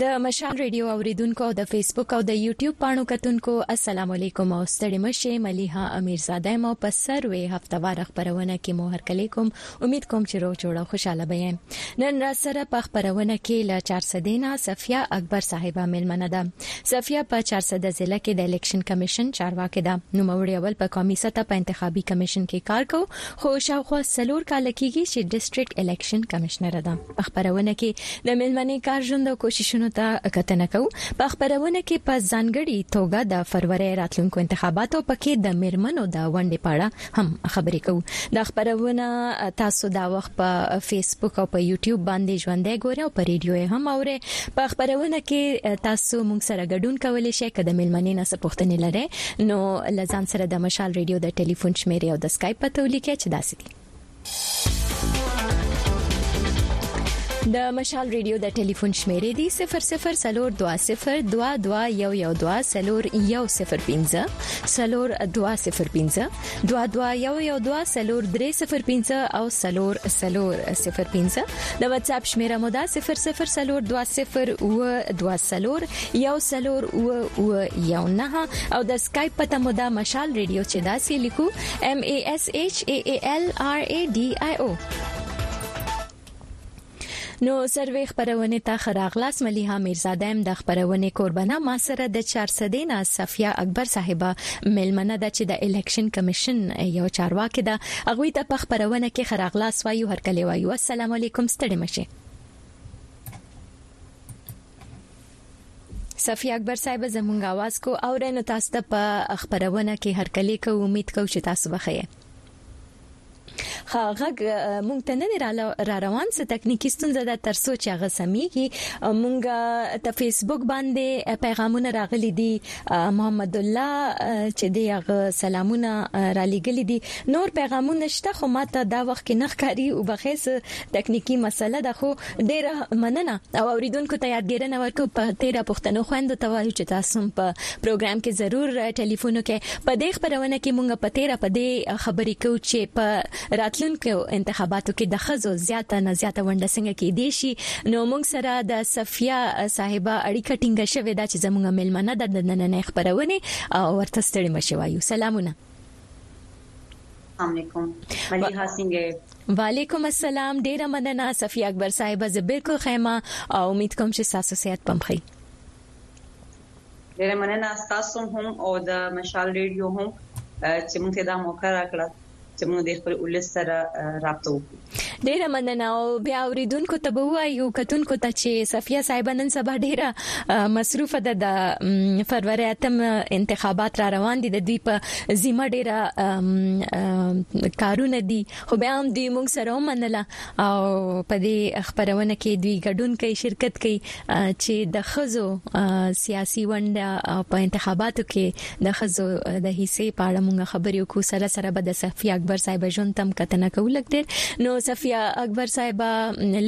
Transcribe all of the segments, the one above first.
د مشال رېډيو اورېدونکو او د فېسبوک او د يوټيوب پاڼو کتونکو السلام عليکم او ستړي مشې مليحه اميرزاده يم او په سروې هفتواره خبرونه کې مو هرکلې کوم اميد کوم چې روغ جوړ او خوشاله به يم نن را سره په خبرونه کې له چارسدينا صفيه اکبر صاحبه ملمنه ده صفيه په چارسده ضلع کې د الیکشن کمیشن چارواکې ده نو موري اول په قومي سطح په انتخابي کمیشن کې کار کو خو شاوخوا سلور کال کېږي چې ډیسټریکټ الیکشن کمشنر ده په خبرونه کې د ملمنې کار ژوند او کوششونو ته کتنه کوو په خبرونه کې په ځانګړي توګه د فروری راتلونکو انتخاباتو پکې د ملمنو د ونډې په اړه هم خبرې کوو دا خبرونه تاسو دا وخت په فیسبوک او په یوټیوب باندې ژوندې ګورئ او په ریډیو هم اورئ په خبرونه کې تاسو موږ سره ګډون کولای شئ کله ملمنې نه سپوښتنې لرئ نو لزان سره د مشال ریډیو د ټلیفون شمیرې او د اسکایپ په تولیکه چې داسې دي د مشال ریډیو د ټلیفون شمیرې دی 002022112015 00201522112015 او 000015 د واتس اپ شمیره مو ده 002022012015 او د اسکایپ پته مو ده مشال ریډیو چې دا سې لیکو M A S H A A L R A D I O نو سروي خبرونه ته خراغلاس مليها میرزاده هم د خبرونه قربانه ما سره د 400 نه صفیا اکبر صاحبہ ملمنه د چې د الیکشن کمیشن یو چارواکي ده هغه ته په خبرونه کې خراغلاس وایو هر کله وایو السلام علیکم ستړي مشه صفی اکبر صاحب زمونږ आवाज کو او رنو تاسو ته په خبرونه کې هر کلی کو امید کو چې تاسو بخیر هغه مونږ ته نه را روان څه تکنیکی ستونزه ده تر سوچ هغه سميږي مونږ ته فیسبوک باندې پیغامونه راغلي دي محمد الله چې دی هغه سلامونه را لګلي دي نور پیغامونه شته خو ماته دا وخت کې نخکاری او بخیس تکنیکی مسله ده خو ډیره مننه او اوریدونکو ته یادګیرنه ورکو په تیرا پښتنو خويندو ته وایو چې تاسو په پروګرام کې ضرور ټلیفون وکړئ په دې خبرونه کې مونږ په تیرا په دې خبرې کوو چې په راتلونکو انتخاباتو کې د خزو زیاته نه زیاته ونده څنګه کې دی شي نو مونږ سره د صفیا صاحبہ اړیکه ټینګه شوې ده چې زمونږ ملمنه د نننې خبرونه او ورته ستړي مشي وایو سلامونه السلام علیکم مليحه څنګه وعلیکم السلام ډیره مننه صفی اکبر صاحب زه بالکل خیمه او امید کوم چې تاسو صحت پمخی ډیره مننه تاسو هم او د مشال ریډیو هم چې موږ ته دا موقع راکړه چې موږ د خپل ولس سره رابطه وکړو ډیره مننه او بیا اوریدونکو ته به وایو کتونکو ته چې صفیه صاحب نن سبا ډیره مصروفه ده د فروری اتم انتخابات را روان دي د دوی په ذمہ ډیره کارونه دي خو بیا هم دوی موږ سره ومنله او په دې خبرونه کې دوی ګډون کوي شرکت کوي چې د خزو سیاسي ونډه په انتخاباتو کې د خزو د حصے په اړه موږ خبرې وکړو سره سره به د صفی اکبر صاحب ژوند تم کتنه کوو لګدر نو صفی اکبر صاحب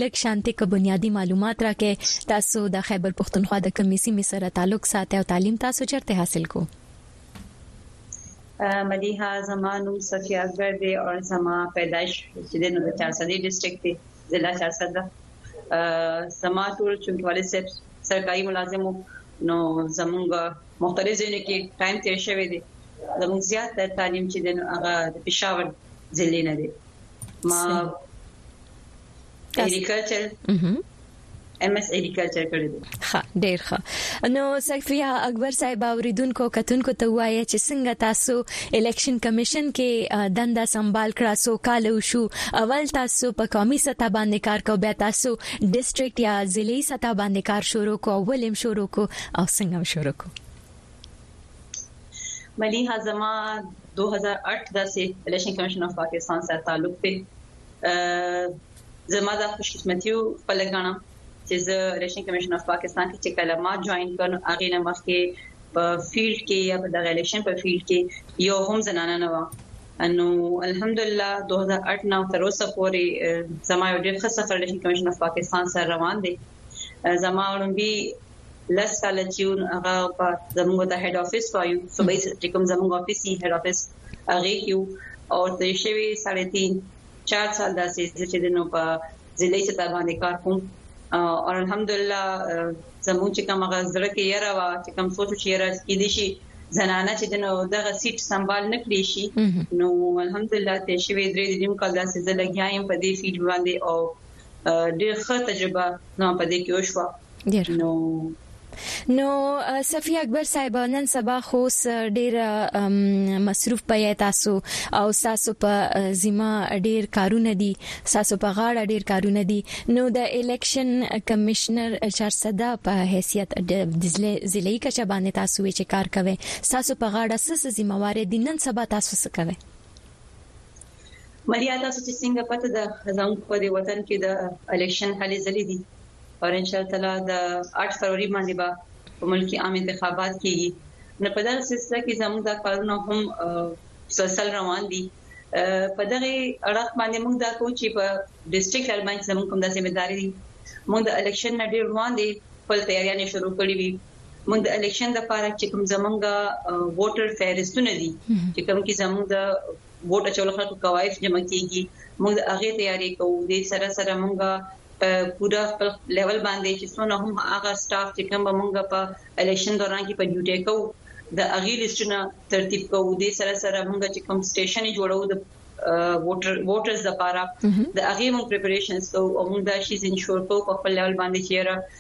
لک شانتي ک بنیادی معلومات راکې تاسو د خیبر پښتونخوا د کمیسی می سره تعلق ساتي او تعلیم تاسو چرته حاصل کو مدیحه زما نوم صفی اکبر دی او زما پیدایش چې د نو د چارسدي ډیسټریکټ دی ضلع سیاست ده زما ټول چونکی والد صاحب سرکاري ملازم نو زمونږ مختلف ځینې کې ټایم تیر شوی دی زمونږ زیات تر تعلیم چې د هغه پېښور ضلع نه دی ما اګریکلچر ایم ایس اګریکلچر کړی دی ښه ډیر ښه نو سیفیا اکبر صاحب اوریدونکو کتونکو ته وایي چې څنګه تاسو الیکشن کمیشن کې دنده سمبال کړه سو کال وشو اول تاسو په قومي سطح باندې کار کو بیا تاسو ډیسټریکټ یا ضلعي سطح باندې کار شروع کو ولیم شروع کو او څنګه شروع کو ملي هزما 2008 د الیکشن کمیشن اف پاکستان سره تعلق دی زما دا خوشقسمتي او خپل ګڼم چې زه الیکشن کمیشن اف پاکستان کې چې کله ما جوائن کړم هغه نه مخکې په فیلډ کې یا په دغه الیکشن په فیلډ کې یو هم زنانه نه و انو الحمدلله 2008 نه تر اوسه پورې زما یو ډېر ښه سفر الیکشن کمیشن اف پاکستان سره روان دی زما وړاندې لس کال چې هغه په زموږ د هډ افیس وایو صوبایي چې کوم زموږ افیس یې هډ افیس هغه یو او د شوی 3.5 چار سال دا سي زه چې دنو په ضلعي سطح باندې کار کوم او الحمدلله زموږ چې کوم غزړه کې یره وا چې کوم سوچ چې یره کې دي شي زنانه چې دنو دغه سیټ سنبال نکړي شي نو الحمدلله ته شوي درې دیم کال دا سي زه لګیایم په دې فیډ باندې او ډیر ښه تجربه زما په دې کې وشوه نو نو صفی اکبر صاحب نن سبا خو ډیر مصروف پي تاسو او تاسو په ذمہ ډیر کارونه دي تاسو په غاړه ډیر کارونه دي نو د الیکشن کمشنر چارسده په حیثیت د ضلعي کچه باندې تاسو چې کار کوي تاسو په غاړه څه ذمہ واري دي نن سبا تاسو څه کوي مليا تاسو چې څنګه پته ده زموږ په دې وطن کې د الیکشن هلې ځلې دي او ان شاء الله تعالی د 8 فروری باندې به په ملک کې عام انتخابات کیږي نو په دغه سلسله کې زموږ د کارونو هم سلسله روان دي په دغه اړه باندې موږ دا کوو چې په ډیسټریکټ لړ باندې زموږ کوم د ذمہ داري دي موږ د الیکشن نه ډیر روان دي خپل تیاریاں شروع کړې وي موږ د الیکشن د لپاره چې کوم زمونږه ووټر فهرستونه دي چې کوم کې زمونږ د ووټ اچول خلکو کوایف جمع کیږي موږ هغه تیاری کوو د سره سره موږ پورا خپل لیول باندې چې څونه هم هغه سټاف چې کوم موږ په الیکشن دوران کې په ډیوټي کوو د اغي لیستونه ترتیب کوو د سره سره موږ چې کوم سټیشن جوړو د ووټر ووټرز لپاره د هغه مون پریپریشنز کو او موږ دا شی انشور کو په خپل لیول باندې چې را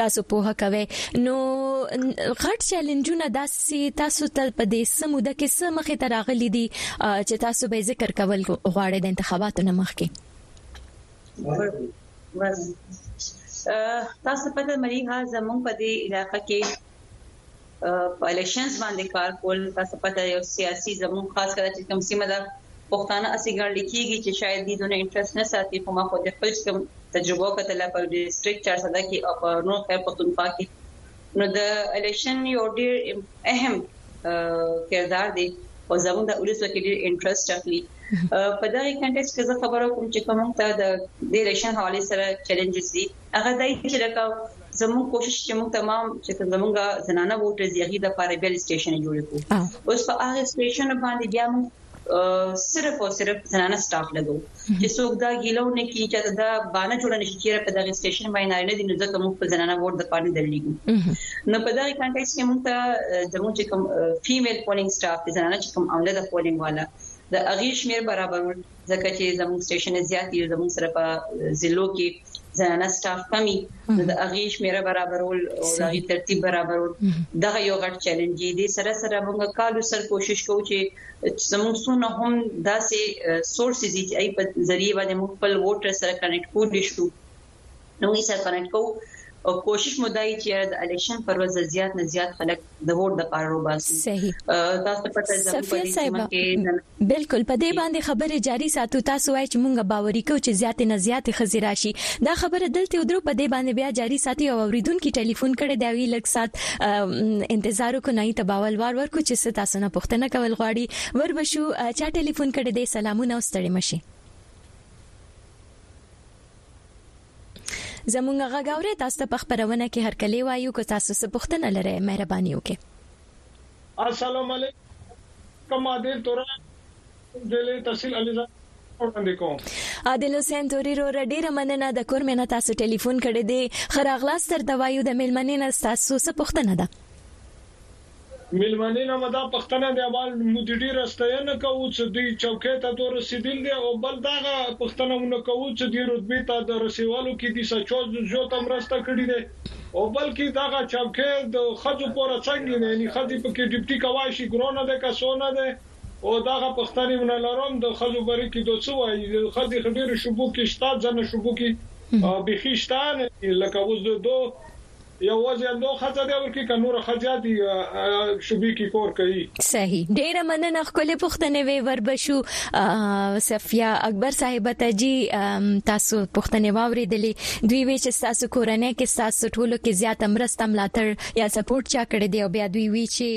تاسو پوهه کوي نو غټ چیلنجونه داسې تاسو ته په دې سموده کې څه مخې ته راغلي دي چې تاسو به ذکر کول غواړئ د انتخاباتو نه مخکې تاسو په دې مریه زمونږ په دې علاقې کې په الیکشنز باندې کار کول تاسو پته یو سیاسي زموږ خاص کړه چې کوم سیمه ده پښتانه اسی ګڼل کیږي چې شاید دې دونه انټرست نه ساتي خو ما خو د خپل کوم تجربه کتل په ډیسټریکټ 400 کې او په نور خیر پښتونخوا کې نو د الیکشن یو ډیر اهم کردار دی او زموږ د اولس کې ډیر انټرست اخلي په دغه کنټیکس کې زه خبرو کوم چې کوم ته د الیکشن حواله سره چیلنجز دي هغه دای چې لکه زموږ کوشش چې موږ تمام چې زموږ زنانه ووټرز یغي د پاره بیل سټیشن جوړ کړو اوس په هغه سټیشن باندې بیا موږ صرف او صرف زنانه سټاف لګو چې څوک دا ګیلو نه کی چې دا باندې جوړ نشي چې په دغه سټیشن باندې نه نه دي نو ځکه موږ په زنانه ووټ د پاره درلېږو نو په دغه کانټیکس کې موږ ته زموږ چې کوم فیمیل پولینګ سټاف زنانه چې کوم عمله د پولینګ والا د اغیش میر برابر ځکه چې زموږ سټیشن زیات یو زموږ سره په ضلعو کې زنانه سټاف کمی د اغي شمیر برابرول او د اغي ترتیب برابرول دغه یو غټ چیلنج دی سره سره موږ کالو سر کوشش کوو چې زموږ سونه هم داسې سورسز چې ای په ذریعہ باندې موږ خپل ووټر سره کنیکټ کوو شو نو موږ سره کنټ کوو او کوشش مو دای چې د الیکشن پر ورځ زیات نه زیات خلک د ووټ د پاره روباسي صحیح تاسو ته پته زموږ په دې سیمه کې بالکل په دې باندې خبره جاری ساتو تاسو وایي چې مونږه باوري کو چې زیات نه زیات خزي راشي دا خبره دلته درو په دې باندې بیا جاری ساتي او اوریدونکو ټلیفون کړي دا وی لک سات انتظار کو نه ته باول وار ورکو چې تاسو نه پښتنه کول غواړي ور بشو چا ټلیفون کړي دې سلامونه او ستړي مشي زمونږ غږ اورئ تاسو ته په خبرونه کې هرکلی وایو که تاسو څه پوښتنه لرئ مهرباني وکړئ السلام علیکم عادل تورا دلې تحصیل علیزا وړاندې کوم عادل حسین توري رو ډیره مننه د کور مینه تاسو ټلیفون کړی دی خراغلاس تر توایو د ملمنې نه تاسو څه پوښتنه ده میلمنې نه مو دا پښتنه دی اول مو دی ډیره ستاینه کوو چه دی چوکې ته دو رسیدیل دی او بل دا غه پښتنه مو نه کوو چه دی رتبې ته د رسیولو کی دی سچو زو ته مرسته کړی دی او بل کی دا غه چوکې د ښځو پوره څنګه دی یعنی ښځی په کی ډیپټی کوای شی ګرونه دی که سو نه دی او دا غه پښتنه مو نه لروم د ښځو بری کی دو څه وایی ښځی خه ډیرو شوبو کی شته ځنه شوبو کی بیخی شته لکه اوس د دو یواځی همدو خزه دی ورکی که نور خه زیاتی شوبی کی کور کوی. صحیح ډیره مننه ښکلې پوښتنې وې وربشو صفیه اکبر صاحب ته جی تاسو پوښتنې واوریدلې دوی وی چې تاسو کورنۍ کې تاسو ټولو کې زیات مرسته ملاتړ یا سپورټ چا کړی دی او بیا دوی وی چې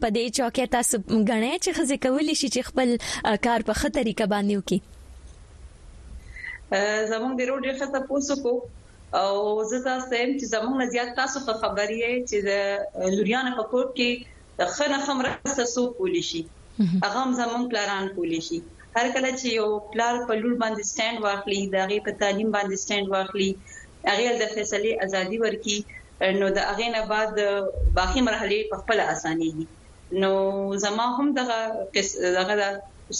په دې چوکه تاسو غنې چې خزه کولی شي چې خپل کار په خطرې کبانیو کې زمونږ ډیرو ډیر خطه پوسو کو او زه تاسو ته يم چې زموږ نه زيات تاسو په خبر يئ چې د لوريانو په کور کې خنه خم راسته سو کولی شي هغه هم زموږ پلاران کولی شي هر کله چې یو پلار په لور باندې سټاند واخلي دا غي په تعلیم باندې سټاند واخلي هغه د فیصله ازادي ورکي نو د هغه نه بعد باقي مرحله په خپل اسانيږي نو زما هم دغه دغه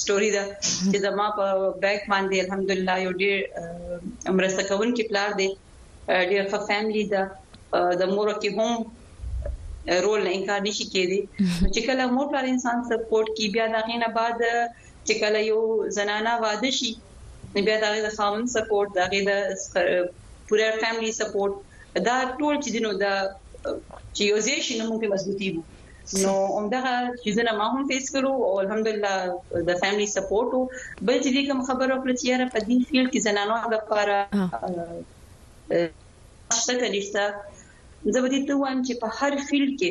سټوري ده چې زما په بیک باندې الحمدلله یو ډیر مرسته کوونکي پلار دی ډیر ښه فیملی ده د مور کې هم رول نه انکار نشي کېدی چې کله مور پر انسان سپورټ کی بیا دا غینه بعد چې کله یو زنانه واده شي بیا دا غي د خاوند سپورټ دا غي د پوره فیملی سپورټ دا ټول چې دینو دا چې یو ځای شي نو موږ مضبوطی وو نو همدغه چیزونه ما هم فیس کړو او الحمدلله د فیملی سپورټ بل چې کوم خبرو کړ چې یاره په دې فیلډ کې زنانو لپاره څه کلیسته زه به دې ته وایم چې په هر فیلډ کې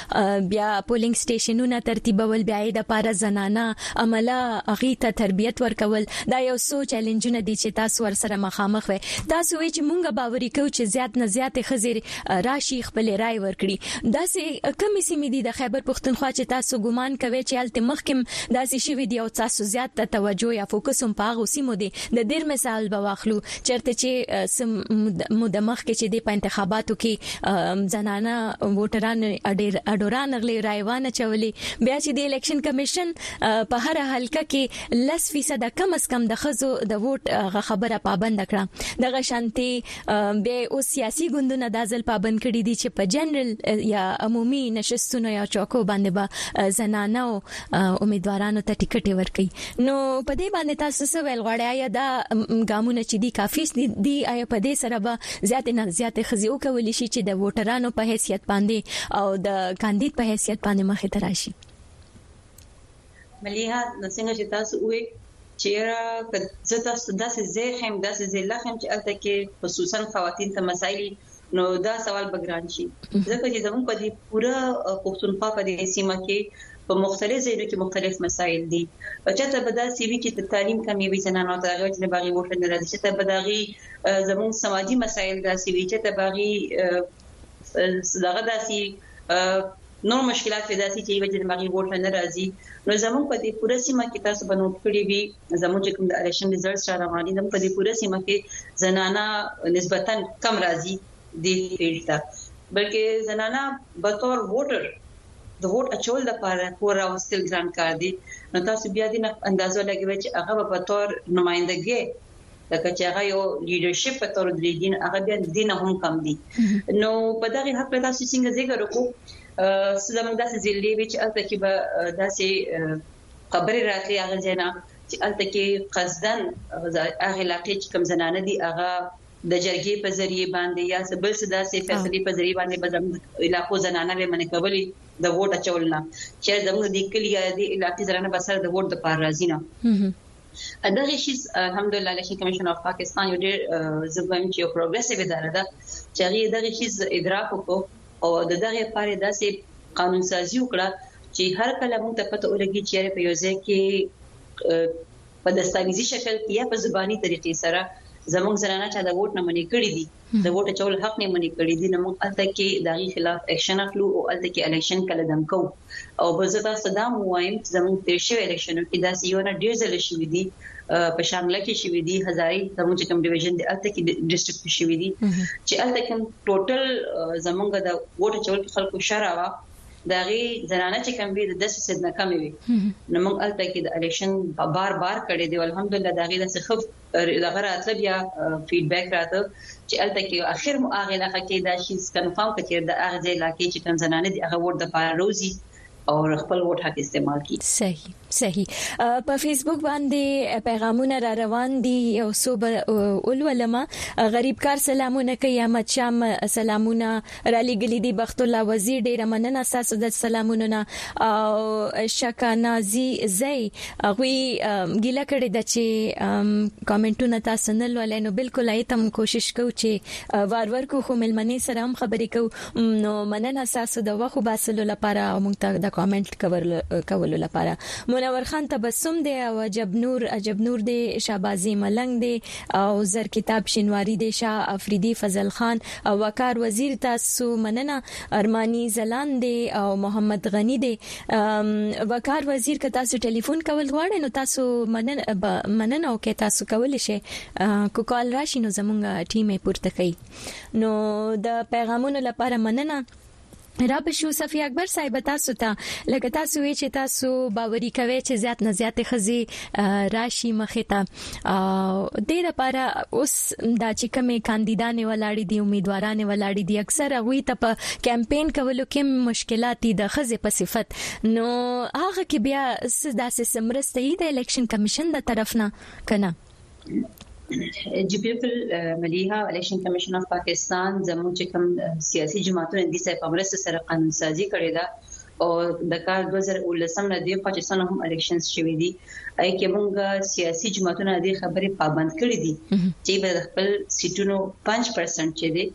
بیا پولینګ سټیشنونه ترتیبول بیا د پاره زنانه عمله اغي ته تربیت ورکول دا یو سو چیلنجونه دي چې تاسو ور سره مخامخ وي تاسو وی چې مونږه باوري کو چې زیات نه زیات خزیر راشي خپل رائے ورکړي دا سه کمی سیمې دي د خیبر پښتونخوا چې تاسو ګومان کوي چې الته مخکم دا سه شوی دی او تاسو زیات ته توجه یا فوکس هم پاغو سیمو دي د ډیر مثال به واخلو چرته چې څه موده مخکې چې د انتخاباتو کې زنانه ووټران اډیر اډوران غلي رایوانه چولې بیا چې د الیکشن کمیشن په هر حلقه کې 10% کم اس کم د خزو د ووټ خبره پابند کړه دغه شانتي به او سیاسي ګوندونه د ځل پابند کړي دي چې په جنرال یا عمومي نشستونو یا چوکو باندې به زنانه او امیدوارانو ته ټیکټ ورکړي نو په دې باندې تاسو څه ویل غواړئ یا دا ګامونه چې دي کافي دي یا په دې سره به زیات نه زیات خزي او کول شي چې د ووټرانو په حیثیت باندې او د کاندید په حیثیت باندې مخه تراشي مليحه څنګه چې تاسو وې چې یاره که زه تاسو ته داسې ځای ښیم داسې ضلع ښیم چې هلته کې خصوصا خواتین ته مسایل نو دا سوال به ګران شي ځکه چې زموږ په دې پوره پښتونخوا په دې سیمه کې په مختلف ځایونو کې مختلف مسایل دي چې ته به دا سیوی چې د تعلیم کمی وي زنانو ته هغه چې باغی وټه نه راځي چې ته به دا غي زموږ سماجی مسایل دا سیوی چې ته باغی دغه داسي نور مشکلات پیدا شي چې وجه دماغي ووټ نه راځي نو زموږ په دې پوره سیمه کې تاسو به نوٹ کړی وي زموږ کوم د الیکشن ریزلټس را روان دي زموږ په دې پوره سیمه کې زنانا نسبتا کم راځي د فیلډ ته بلکې زنانا به تور ووټر د ووټ اچول د پاره کور راوستل ځان کار دي نو تاسو بیا دې نه اندازو لګوي چې هغه به تور نمائندګي لکه چې هغه یو لیډرشپ په تور درې دین هغه بیا دین هم کم دي نو په دغه حق له تاسو څنګه ذکر وکړو سلام داسې ضلع وچ الته کې به داسې خبرې راتلې هغه جنا چې الته کې قصدن هغه علاقې چې کم زنانه دي هغه د جرګې په ذریعه باندې یا سبل صدا سي فیصله په ذریعه باندې به زموږ علاقو زنانه به منې کولې د ووټ اچولنا چې زموږ د کلیه د علاقې زنانه بسره د ووټ د پار راځي نه دغه شي الحمدلله الیکشن کمیشن اف پاکستان یو ډیر زبم چې یو پروګرسیو اداره ده چې هغه دغه شي ادراک وکړو او دغه لپاره داسې قانون سازي وکړه چې هر کله موږ ته پته ولګي چې په یو ځای کې په دستاویزي شکل یا په زبانی طریقې سره زموږ زنانه چې د ووټ نه منې کړې دي د ووټ اچولو حق نه منې کړې دي نو موږ هلته کې د هغې خلاف اکشن اخلو او هلته کې الیکشن کله دم کوو او بل زه تاسو ته دا هم ووایم چې زموږ تیر شوی الیکشنو کې داسې یو نه ډیر ځله شوي دي په شانګله کې شوي دي هزاري زموږ چې کوم ډیویژن دی هلته کې ډیسټریکټ کې شوي دي چې هلته کوم ټوټل زموږ د ووټ اچول کې خلکو شرع وه دا غي زنانه چې کم وي د 10 فیصد نه کم وي نو موږ الته کې د الیکشن بار بار کړي دی الحمدلله دا غي د سخف دغه راتله بیا فیډ بیک راته چې الته کې اخر مو هغه علاقه کې دا شي کنفرم کړ چې د هغه ځای علاقې چې کوم زنانه دي هغه ورته پاره روزي او خپل ووټ حق استعمال کړي صحیح صحیح په فیسبوک باندې پیغامونه را روان دي یو څو اولولما غریب کار سلامونه کوي احمد شام سلامونه راليږلي دي بخت الله وزير ډيره مننه ستاسو د سلامونو نه او شکا نازي زي غوي ګيله کړي د چي کمنټونه تاسو نه لولای نو بالکل ايتم کوشش کو چي وار ور کو خو ملمني سره هم خبري کو نو مننه ستاسو د وخو باسلو لپاره او مونږ ته د کمنټ کولو لپاره منور خان تبسم دی او عجب نور عجب نور دی شابازي ملنګ دی او زر کتاب شنواري دی شاه افريدي فضل خان او وقار وزیر تاسو مننه ارمانی زلان دی او محمد غنی دی وقار وزیر که تاسو ټلیفون کول غواړئ نو تاسو مننه مننه او که تاسو کول شي کو کال راشي نو زمونږ ټیم یې پورته کوي نو د پیغامونو لپاره مننه رب شو صفی اکبر صاحب تاسو ته لکه تاسو وی چې تاسو باوري کوي چې زیات نه زیات خزي راشي مخه ته د لپاره اوس دا چې کمی کاندیدان ولاړې دي امیدواران ولاړې دي اکثر هغه ته په کمپاین کولو کې مشکلات دي د خزي په صفت نو هغه کې بیا داسې سمرسته دي د الیکشن کمیشن د طرف نه کنه جی پیپل مليها الیکشن کمیشن اف پاکستان زموږ چې کوم سیاسي جماعتونه دي چې په مرسته سره قانون سازي کړې ده او د کال 2019 نه دی خو چې څنګه هم الیکشنز شوې دي اې کې موږ سیاسي جماعتونه دې خبرې پابند کړې دي چې به خپل سیټونو 5% چې دي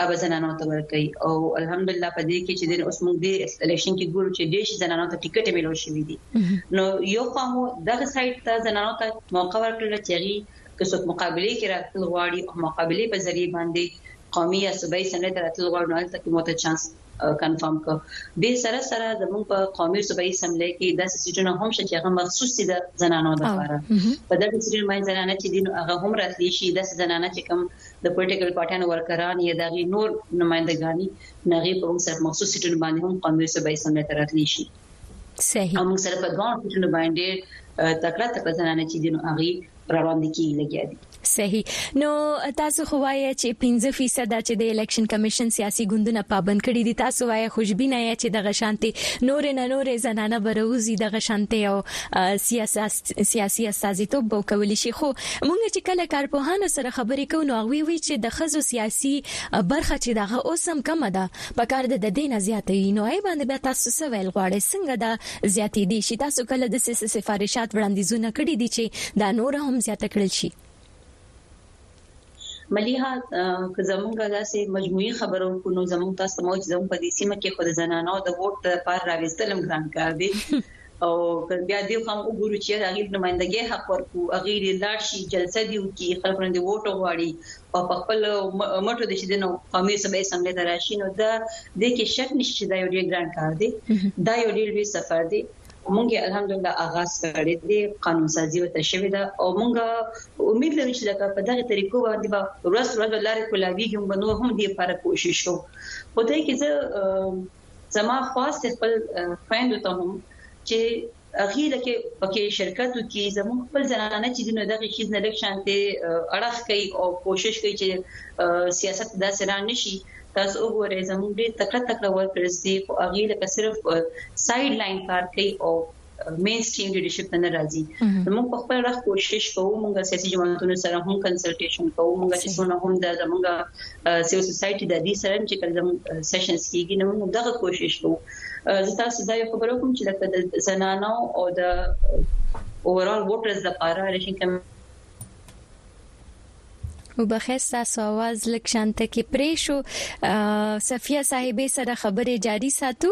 هغه زنانو ته ورکړي او الحمدلله په دې کې چې د اوس موږ د الیکشن کې ګورو چې ډېر شي زنانو ته ټیکټ ملو شوې دي نو یو خو مو دغه سایت ته زنانو ته موقع ورکړل چې غي که څوک مقابله کې راتل غواړي او مقابله په ذریعہ باندې قومي یا صوبایي سمې ته راتل غواړي نو تل کې مو ته چانس کنفرم کړ دې سره سره زموږ په قومي او صوبایي اسمبلۍ کې داسې سیټونه هم شته چې هغه مخصوص دي د زنانو لپاره په دغه سیټونو باندې زنانه چې دین هغه هم راتلی شي د زنانه چې کوم د پولیټیکل پارټانو ورکران یا د نور نمائندګانی نغې په موږ سره مخصوص سیټونه باندې هم قومي او صوبایي اسمبلۍ ته راتلی شي صحیح موږ سره په دوه سیټونو باندې تکړه تکړه زنانه چې دین هغه روان دي کې لګیا دي صحیح نو تاسو خو وایي چې 15% چې د الیکشن کمیشن سیاسي ګوندونه پابند کړي دي تاسو وایي خوشبینه یې چې د غشانتي نور نه نور زنانه بروزي د غشانتي او سیاسي سیاسي استازیتوب به کولی شي خو مونږ چې کله کارپوهانو سره خبرې کوو نو هغه وی چې د خزو سیاسي برخه چې دغه اوس هم کم ده په کار د دې نه زیاتې نو ای باندې بیا تاسو څه ویل غواړئ څنګه دا زیاتیدی شي تاسو کله داسې څه سفارشات وړاندیزونه کړي دي چې دا نوره هم زیاته کړل شي؟ مليحه که زمونږ داسې مجموعي خبرو کو نو زمونږ تاسو موج زمونږ په دې سیمه کې خود زنانو د ووټ لپاره راوستلم ګران کار دی او بیا دې هم وګورو چې هغه نمائندګي حق ورکو هغه لاړ شي جلسه دی وکي خلک باندې ووټ غواړي او په خپل مټو دي چې دنو قومي سبې سملې ته راشي نو دا د کې شک نشي چې دا یو ډیر ګران کار دی دا یو ډیر لوی سفر دی مونږ الحمدلله آغاز کړی دی قانون سازي وته شوې ده او مونږ امید لرو چې لکه په دغه طریقو باندې به ورځ ورځ لارې کولاوی کوم نو هم دې لپاره کوشش وکړو په دې کې زه زما خاص خپل فیندو ته هم چې هغه لکه پکې شرکت وکي زموږ خپل زنانه چې دنه دغه شي نه لک شانته اړخ کوي او کوشش کوي چې سیاست داسې را نشي تاسو وګورئ زموږ ډېر تکړه تکړه ورکرز دي خو هغه لکه صرف سايډ لاين کار کوي او مین سټریم لیډرشپ ته نه راځي موږ په خپل رخ کوشش کوو موږ سیاسي جماعتونو سره هم کنسلټیشن کوو موږ چې څونه هم د زموږ سیو سوسایټي د دې سره چې کله زموږ سیشنز کیږي نو موږ دغه کوشش کوو زه تاسو دا یو خبرو کوم چې لکه د زنانو او د اوورال ووټرز لپاره الیکشن کمیشن وبخښه سو आवाज لک شانته کې پرې شو صفیه صاحبې سره خبرې جاری ساتو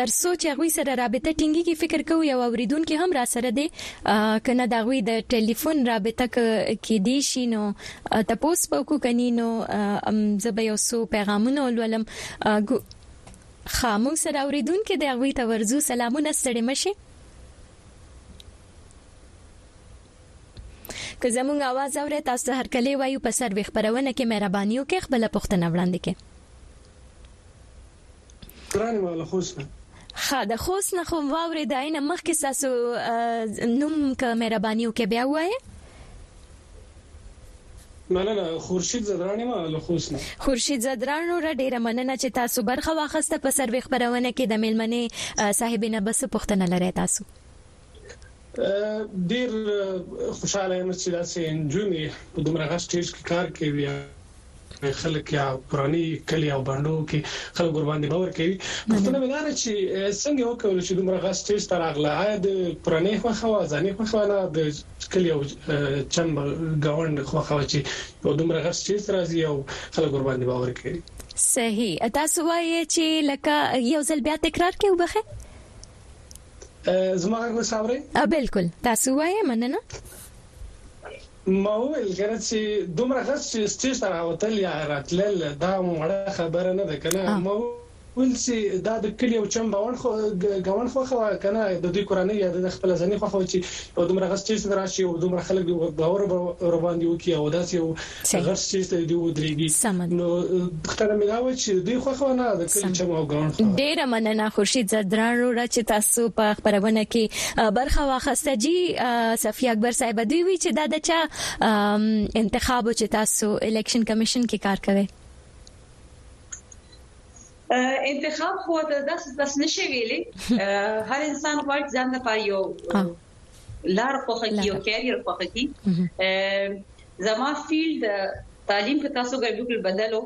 تر سوچ هغه سره رابطه ټینګي کې فکر کوو یو اوریدون کې هم را سره دی کنه دا غوي د ټلیفون رابطه کې دی شي نو تاسو په کو کني نو زبې اوسو پیغامونه ولولم ښه مونږ سره اوریدونکي دی هغوی ته ورځو سلامونه ستړي مشي که زمونږ आवाज اورئ تاسو ته هرکلی وایو په سروې خپرونه کې مهرباني وکړئ خپله پوښتنه وړاندې کړئ ګرانې ما له خوست نه ښه د خوست نه خو واورېده اینه مخکې ستاسو نوم که مهرباني وکړئ بیا ووایئ مننه خورشید ځدراڼ یم له خوست نه. خورشید ځدراڼ وروره ډیره مننه چې تاسو برخه واخسته په سروې خپرونه کې د میلمنې صاحبې نه به څه پوښتنه لرئ تاسو؟ ډیر خوشحاله یم چې داسې نجونې په دومره غټ سټیج کې کار کوي خلک یا پرانی کلی او باندو کې خلک ور باندې باور کوي پښتنه مې دار چې څنګه وکول چې دومره غا سټیج تر اغله آیا د پرانی خو خو ځانې خو خو نه د کلی او چم گاوند خو خو چې دومره غا سټیج راځي او خلک ور باندې باور کوي صحیح تاسو وایي چې لکه یو ځل بیا تکرار کې وبخه زما غږ وساوري بالکل تاسو وایي مننه ما وویل کنه چې دومره غس چې سټیج ته راوتل یا راتلل دا وړه خبره نه ده کنه ما ویل چې دا د کلی او چم باور خو غوڼ خو خو کنه د دوی قرانه یا د خپل ځنی خو خو چې دومره غس سټیج ته راشي او دومره خلک دی باور ور باندې وکي او داسې غس سټیج ته دی ودرېږي نو پوښتنه مې دا وه چې د دوی خوښه وه نه د کلي چم او ګاونډ خوښه. ډېره مننه خورشید ځدراڼ وروره چې تاسو په خپرونه کې برخه واخسته جی صفی اکبر صاحب دوی وی چې دا د چا انتخاب چې تاسو الیکشن کمیشن کې کار کوي انتخاب خو د داس داس نشي ویلي هر انسان غواړي ځان لپاره یو لار خوخه کی او کیریر خوخه کی زما فیلډ تعلیم که تاسو ګر بالکل بدلو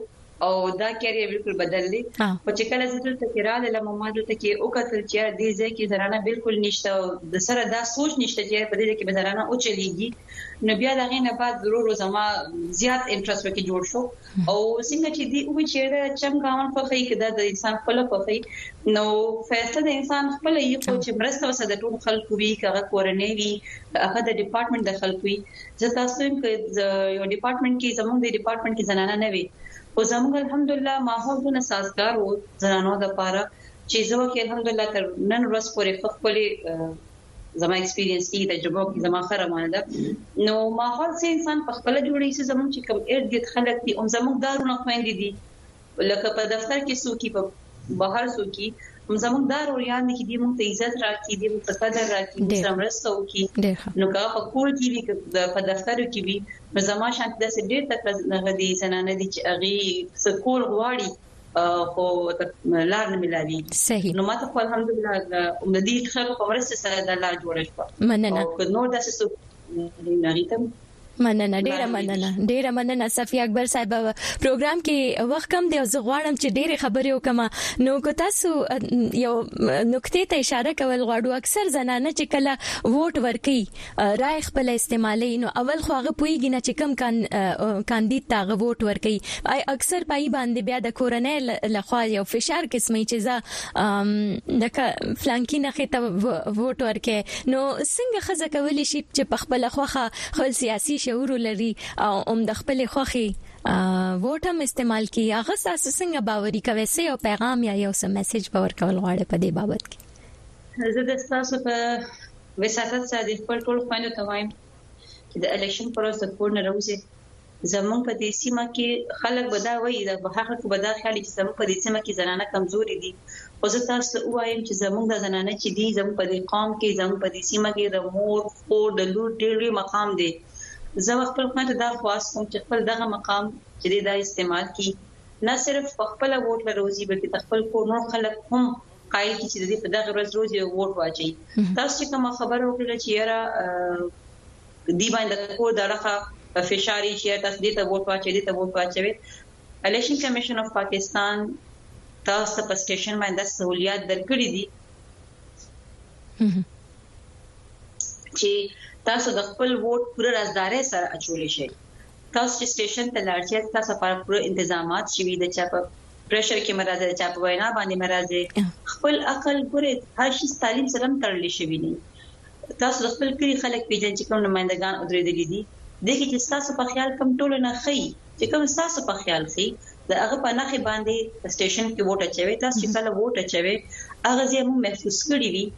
او دا کیریر بالکل بدل دی په چې کله زه دلته کې را لم ما دلته کې او کتل چې دې ځای کې زرانه بالکل نشته او د سره دا سوچ نشته چې په دې کې به زرانه او چلیږي نو بیا دا غي نه بعد ضرور زما زیات انټرست وکي جوړ شو او څنګه چې دی وی چې دا چمګاون په خې کې د انسان خپل په خې نو فیصله د انسان خپل یو خو چې مرسته وسه د ټول خلکو وی کغه کورنۍ وی هغه د ډپارټمنټ د خلکو وی زه تاسو هم کې یو ډپارټمنټ کې زموږ د ډپارټمنټ کې زنانه نه وی او زموږ الحمدلله ماحول دونه سازگار وو زنانو د پاره چې زه وکه الحمدلله تر نن ورځ پورې خپل زما ایکسپیرینس کې تجربه کې زما ښه روانه ده نو ماحول سه انسان په خپل جوړي چې زموږ چې کوم ارد ګرد خلک دي هم زموږ دارونه خويندې دي لکه په دفتر کې څوک په بهر څوک هم زموږ دار او یان دي دي موږ ته عزت راکړي دي موږ ته قدر راکړي موږ سره مرسته وکړي نو که په کور کې وي په دفتر کې وي نو زما شانت د ډېر تک نه غدي زنانه دي چې اغي سکول غواړي خو لار نه ملاوي صحیح نو ماته خو الحمدلله د دې خلکو په مرسته سره د لار جوړ شو مننه او نور داسې څه نه ریتم مننه ډیره مننه ډیره مننه صفی اکبر صاحب پروګرام کې وخت کم دی او زه غواړم چې ډیره خبرې وکم نو کو تاسو یو نقطې ته اشاره کول غواړو اکثر زنانه چې کله ووټ ورکي رایه خپله استعمالوي نو اول خو هغه پوهیږي نه چې کوم کاندید ته هغه ووټ ورکوي اکثر پای باندې بیا د کورنۍ لخوا یو فشار قسمي چې زه د فلانکی نه خته ووټ ورکې نو څنګه خزه کولی شي چې په خپل خوخه خپل سیاسي شعور لري او هم د خپل خوخي ووټ هم استعمال کی هغه تاسو څنګه باوري کوي سه یو پیغام یا یو سم میسج باور کول غواړي په دې بابت کې زه د تاسو په وساست صاحب خپل ټول خويندو ته وایم چې د الیکشن پر ورځ د کور نه راوځي زمونږ په دې سیمه کې خلک به دا وایي دا به هغه به دا خیال چې زمونږ په دې سیمه کې زنانه کمزوري دي خو زه تاسو ته وایم چې زمونږ د زنانه چې دي زمونږ په دې قوم کې زمونږ په دې سیمه کې د مور خور د لور ډېر لوی مقام دی زه خپل خپل دا خواست کوم چې خپل دغه مقام چې دا استعمال کړي نه صرف خپل ووټ لروزي بلکې خپل کور نور خلک هم قائل کی چې د دې په دغه ورځ روز یو ووټ واچي تاسو چې کوم خبر وکړه چې یاره دی باندې کور دغه فشاري چې تاسو دې ته ووټ واچي دې ته ووټ واچي الیکشن کمیشن اف پاکستان تاسو په سټیشن باندې سہولیات درکړي دي چې تاسو د خپل ووټ پوره رازداري سره اچول شي تاسو چې سټیشن ته لاړ شئ ستاسو لپاره پوره انتظامات شوي د چا په پریشر کې مه راځئ د چا په وینا باندې مه راځئ خپل عقل ګورئ هر شي تعلیم سره هم تړلی شوی دی تاسو د خپل کلی خلک پیژنئ چې کوم نمائندګان ودرېدلي دي د کې چې تاسو په خیال کم ټولو نه خي چې کوم تاسو په خیال خي د هغه په نخې باندې سټیشن کې ووټ اچوي تاسو چې کله ووټ اچوي هغه زه هم محسوس کړی وي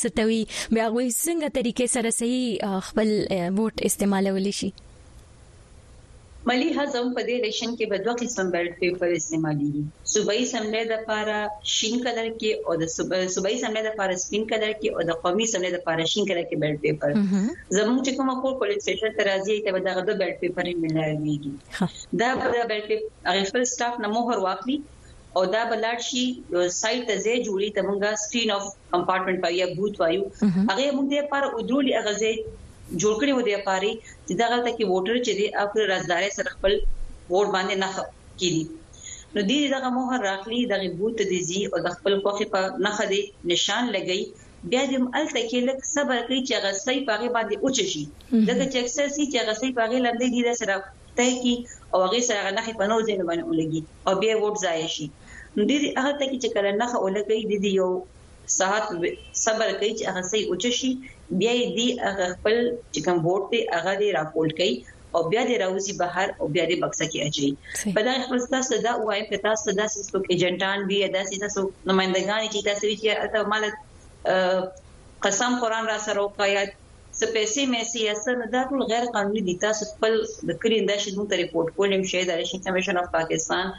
ستوي بیا غوي څنګه طریقې سره صحیح خپل بوټ استعمالول شي ملي هضم په دې ریشن کې به دوه قسم بیلټ پیپر استعمالېږي صوبایي سملې د لپاره شین کلر کې او د صوبایي سملې د لپاره سپین کلر کې او د قومي سملې د لپاره شین کلر کې بیلټ پیپر زموږ چې کومه خور پولیس سټیشن ته راځي ته به دغه د بیلټ پیپر ملاويږي دا په بیلټ پیپر خپل سټاف نه مهر واخلي او دا به لاړ شي یو سایت ته ځای جوړي ته مونږه سټین اف کمپارټمنټ په یا بوت وایو هغه مونږ د پر او درولي هغه ځای جوړ کړی و د پاري چې دا غلطه کې ووټر چې دی خپل رازداري سره خپل ووټ باندې نه کیږي نو دې دغه مهر راخلي دغه بوت دي زی او د خپل خوخي په نخه دي نشان لګي بیا د الته کې لک صبر کوي چې هغه سي پاغه باندې اوچ شي دغه چې اکثر سي چې هغه سي پاغه لاندې دي سره طی کړي او هغې سره هغه نښې په نورو ځایونو باندې ولګي او بیا یې ووټ ضایع شي نو دې دې هغه ته کې چې کله نښه ولګوي دې دې یو ساعت صبر کوي چې هغه صحیح اوچه شي بیا یې دې هغه خپل چې کوم ووټ دی هغه دې راپورټ کوي او بیا دې راوځي بهر او بیا دې بکسه کې اچي په دا خپل تاسو دا وایي په تاسو دا څه ایجنټان وی دا څه تاسو نمائندګان چې تاسو چې تاسو مال قسم قران را سره وکړئ څه پیسې میسې یا څه نو دا ټول غیر قانوني دي تاسو خپل د کلي نه دا شي موږ ته ریپورټ کول هم شي د الیکشن کمیشن اف پاکستان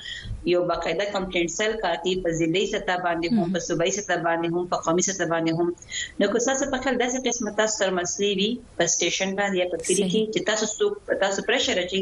یو باقاعده کمپلینټ سیل کاتی په ضلعي سطح باندې هم په صوبایي سطح باندې هم په قومي سطح باندې هم نو که تاسو په خپل داسې قسمت تاسو سره مسلې وي په سټیشن باندې یا په کلي کې چې تاسو څوک تاسو پرشر اچي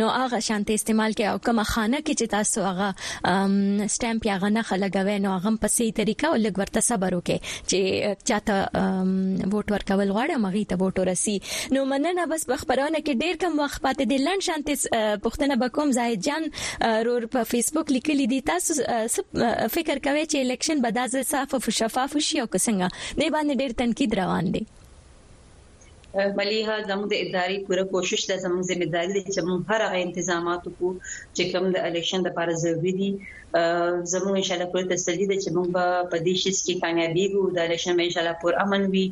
نو هغه شانتې استعمال کړئ او کومه خانه کې چې تاسو هغه سټامپ یا هغه نخښه لګوي نو هغه په صحیح طریقه او لږ ورته صبر وکړئ چې چاته ووټ ورکول غواړي مغي ته ووټ ورسي نو مننه بس په خبرونه کې ډیر کم وخت پاتې دي لن شانتې پښتنه بکوم زاهد جان رور په فیسبوک لیکلي دي تاسو فکر کوي چې الیکشن به داسې صاف او شفاف شي او څنګه نه باندې ډیر تنقید روان دي مليحه زموږ د ادارې پوره کوشش ده زموږ ذمہ داري ده چې موږ هر هغه انتظامات وکړو چې کوم د الیکشن لپاره ضروري دي زموږ ان شاء الله پوره تسلی ده چې موږ به په دې شي چې کامیابی وو د الیکشن ان شاء الله پر امن وي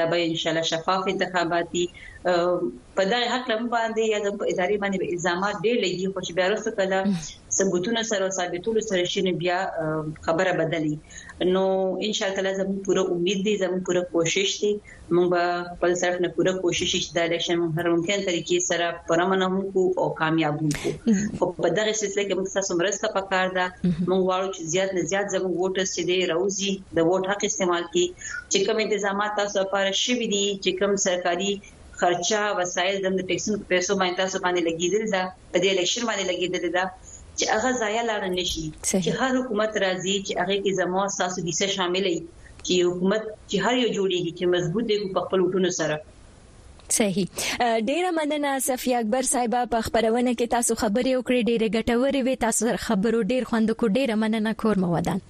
دا به ان شاء الله شفاف انتخاباتي په دغه حق لم باندې یا د ادارې باندې الزامات ډېر لګي خو چې بیا وروسته کله ثبوتونه سره ثابتولو سره شي نه بیا خبره بدلی نو ان شاء الله زموږ پوره امید دي زموږ پوره کوشش دي موږ به خپل طرف نه پوره کوشش چې دا الیکشن موږ هر ممکن طریقې سره پرمنه هم کو او کامیاب هم کو خو په دغه سلسله کې موږ تاسو مرسته پکار ده موږ غواړو چې زیات نه زیات زموږ ووټرز چې دی راوځي د ووټ حق استعمال کړي چې کوم انتظامات تاسو لپاره شوي دي چې کوم سرکاري خرچه وسایل د ټیکسونو په پیسو باندې تاسو باندې لګیدل دا په دې الیکشن باندې لګیدلې ده چې هغه ضایع لاړه نشي چې هر حکومت راځي چې هغه کې زمو تاسو حصہ شامل وي چې حکومت چې هر یو جوړیږي چې مضبوط دی په خپل وټونو سره صحیح ډیره مننه صفی اکبر صاحب په خبرونه کې تاسو خبرې وکړې ډیره ګټورې وې تاسو خبرو ډیر خوند کو ډیره مننه کور مو ودان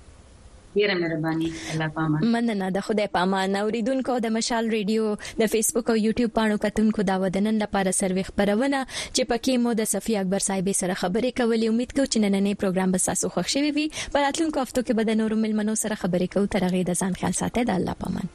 ډیره مهرباني الله په امان مننه د خدای په امان اوریدونکو د مشال ریډیو د فیسبوک او یوټیوب پاڼو کتونکو دا ودنن لپاره سروي خبرونه چې پکې مو د صفی اکبر صاحب سره خبرې کولې امید کوم چې نننې پروګرام به تاسو خوښ شوی وي په راتلونکو هفتو کې به د نورو ملمنو سره خبرې کوو تر هغه د ځان خیال ساتئ د الله په امان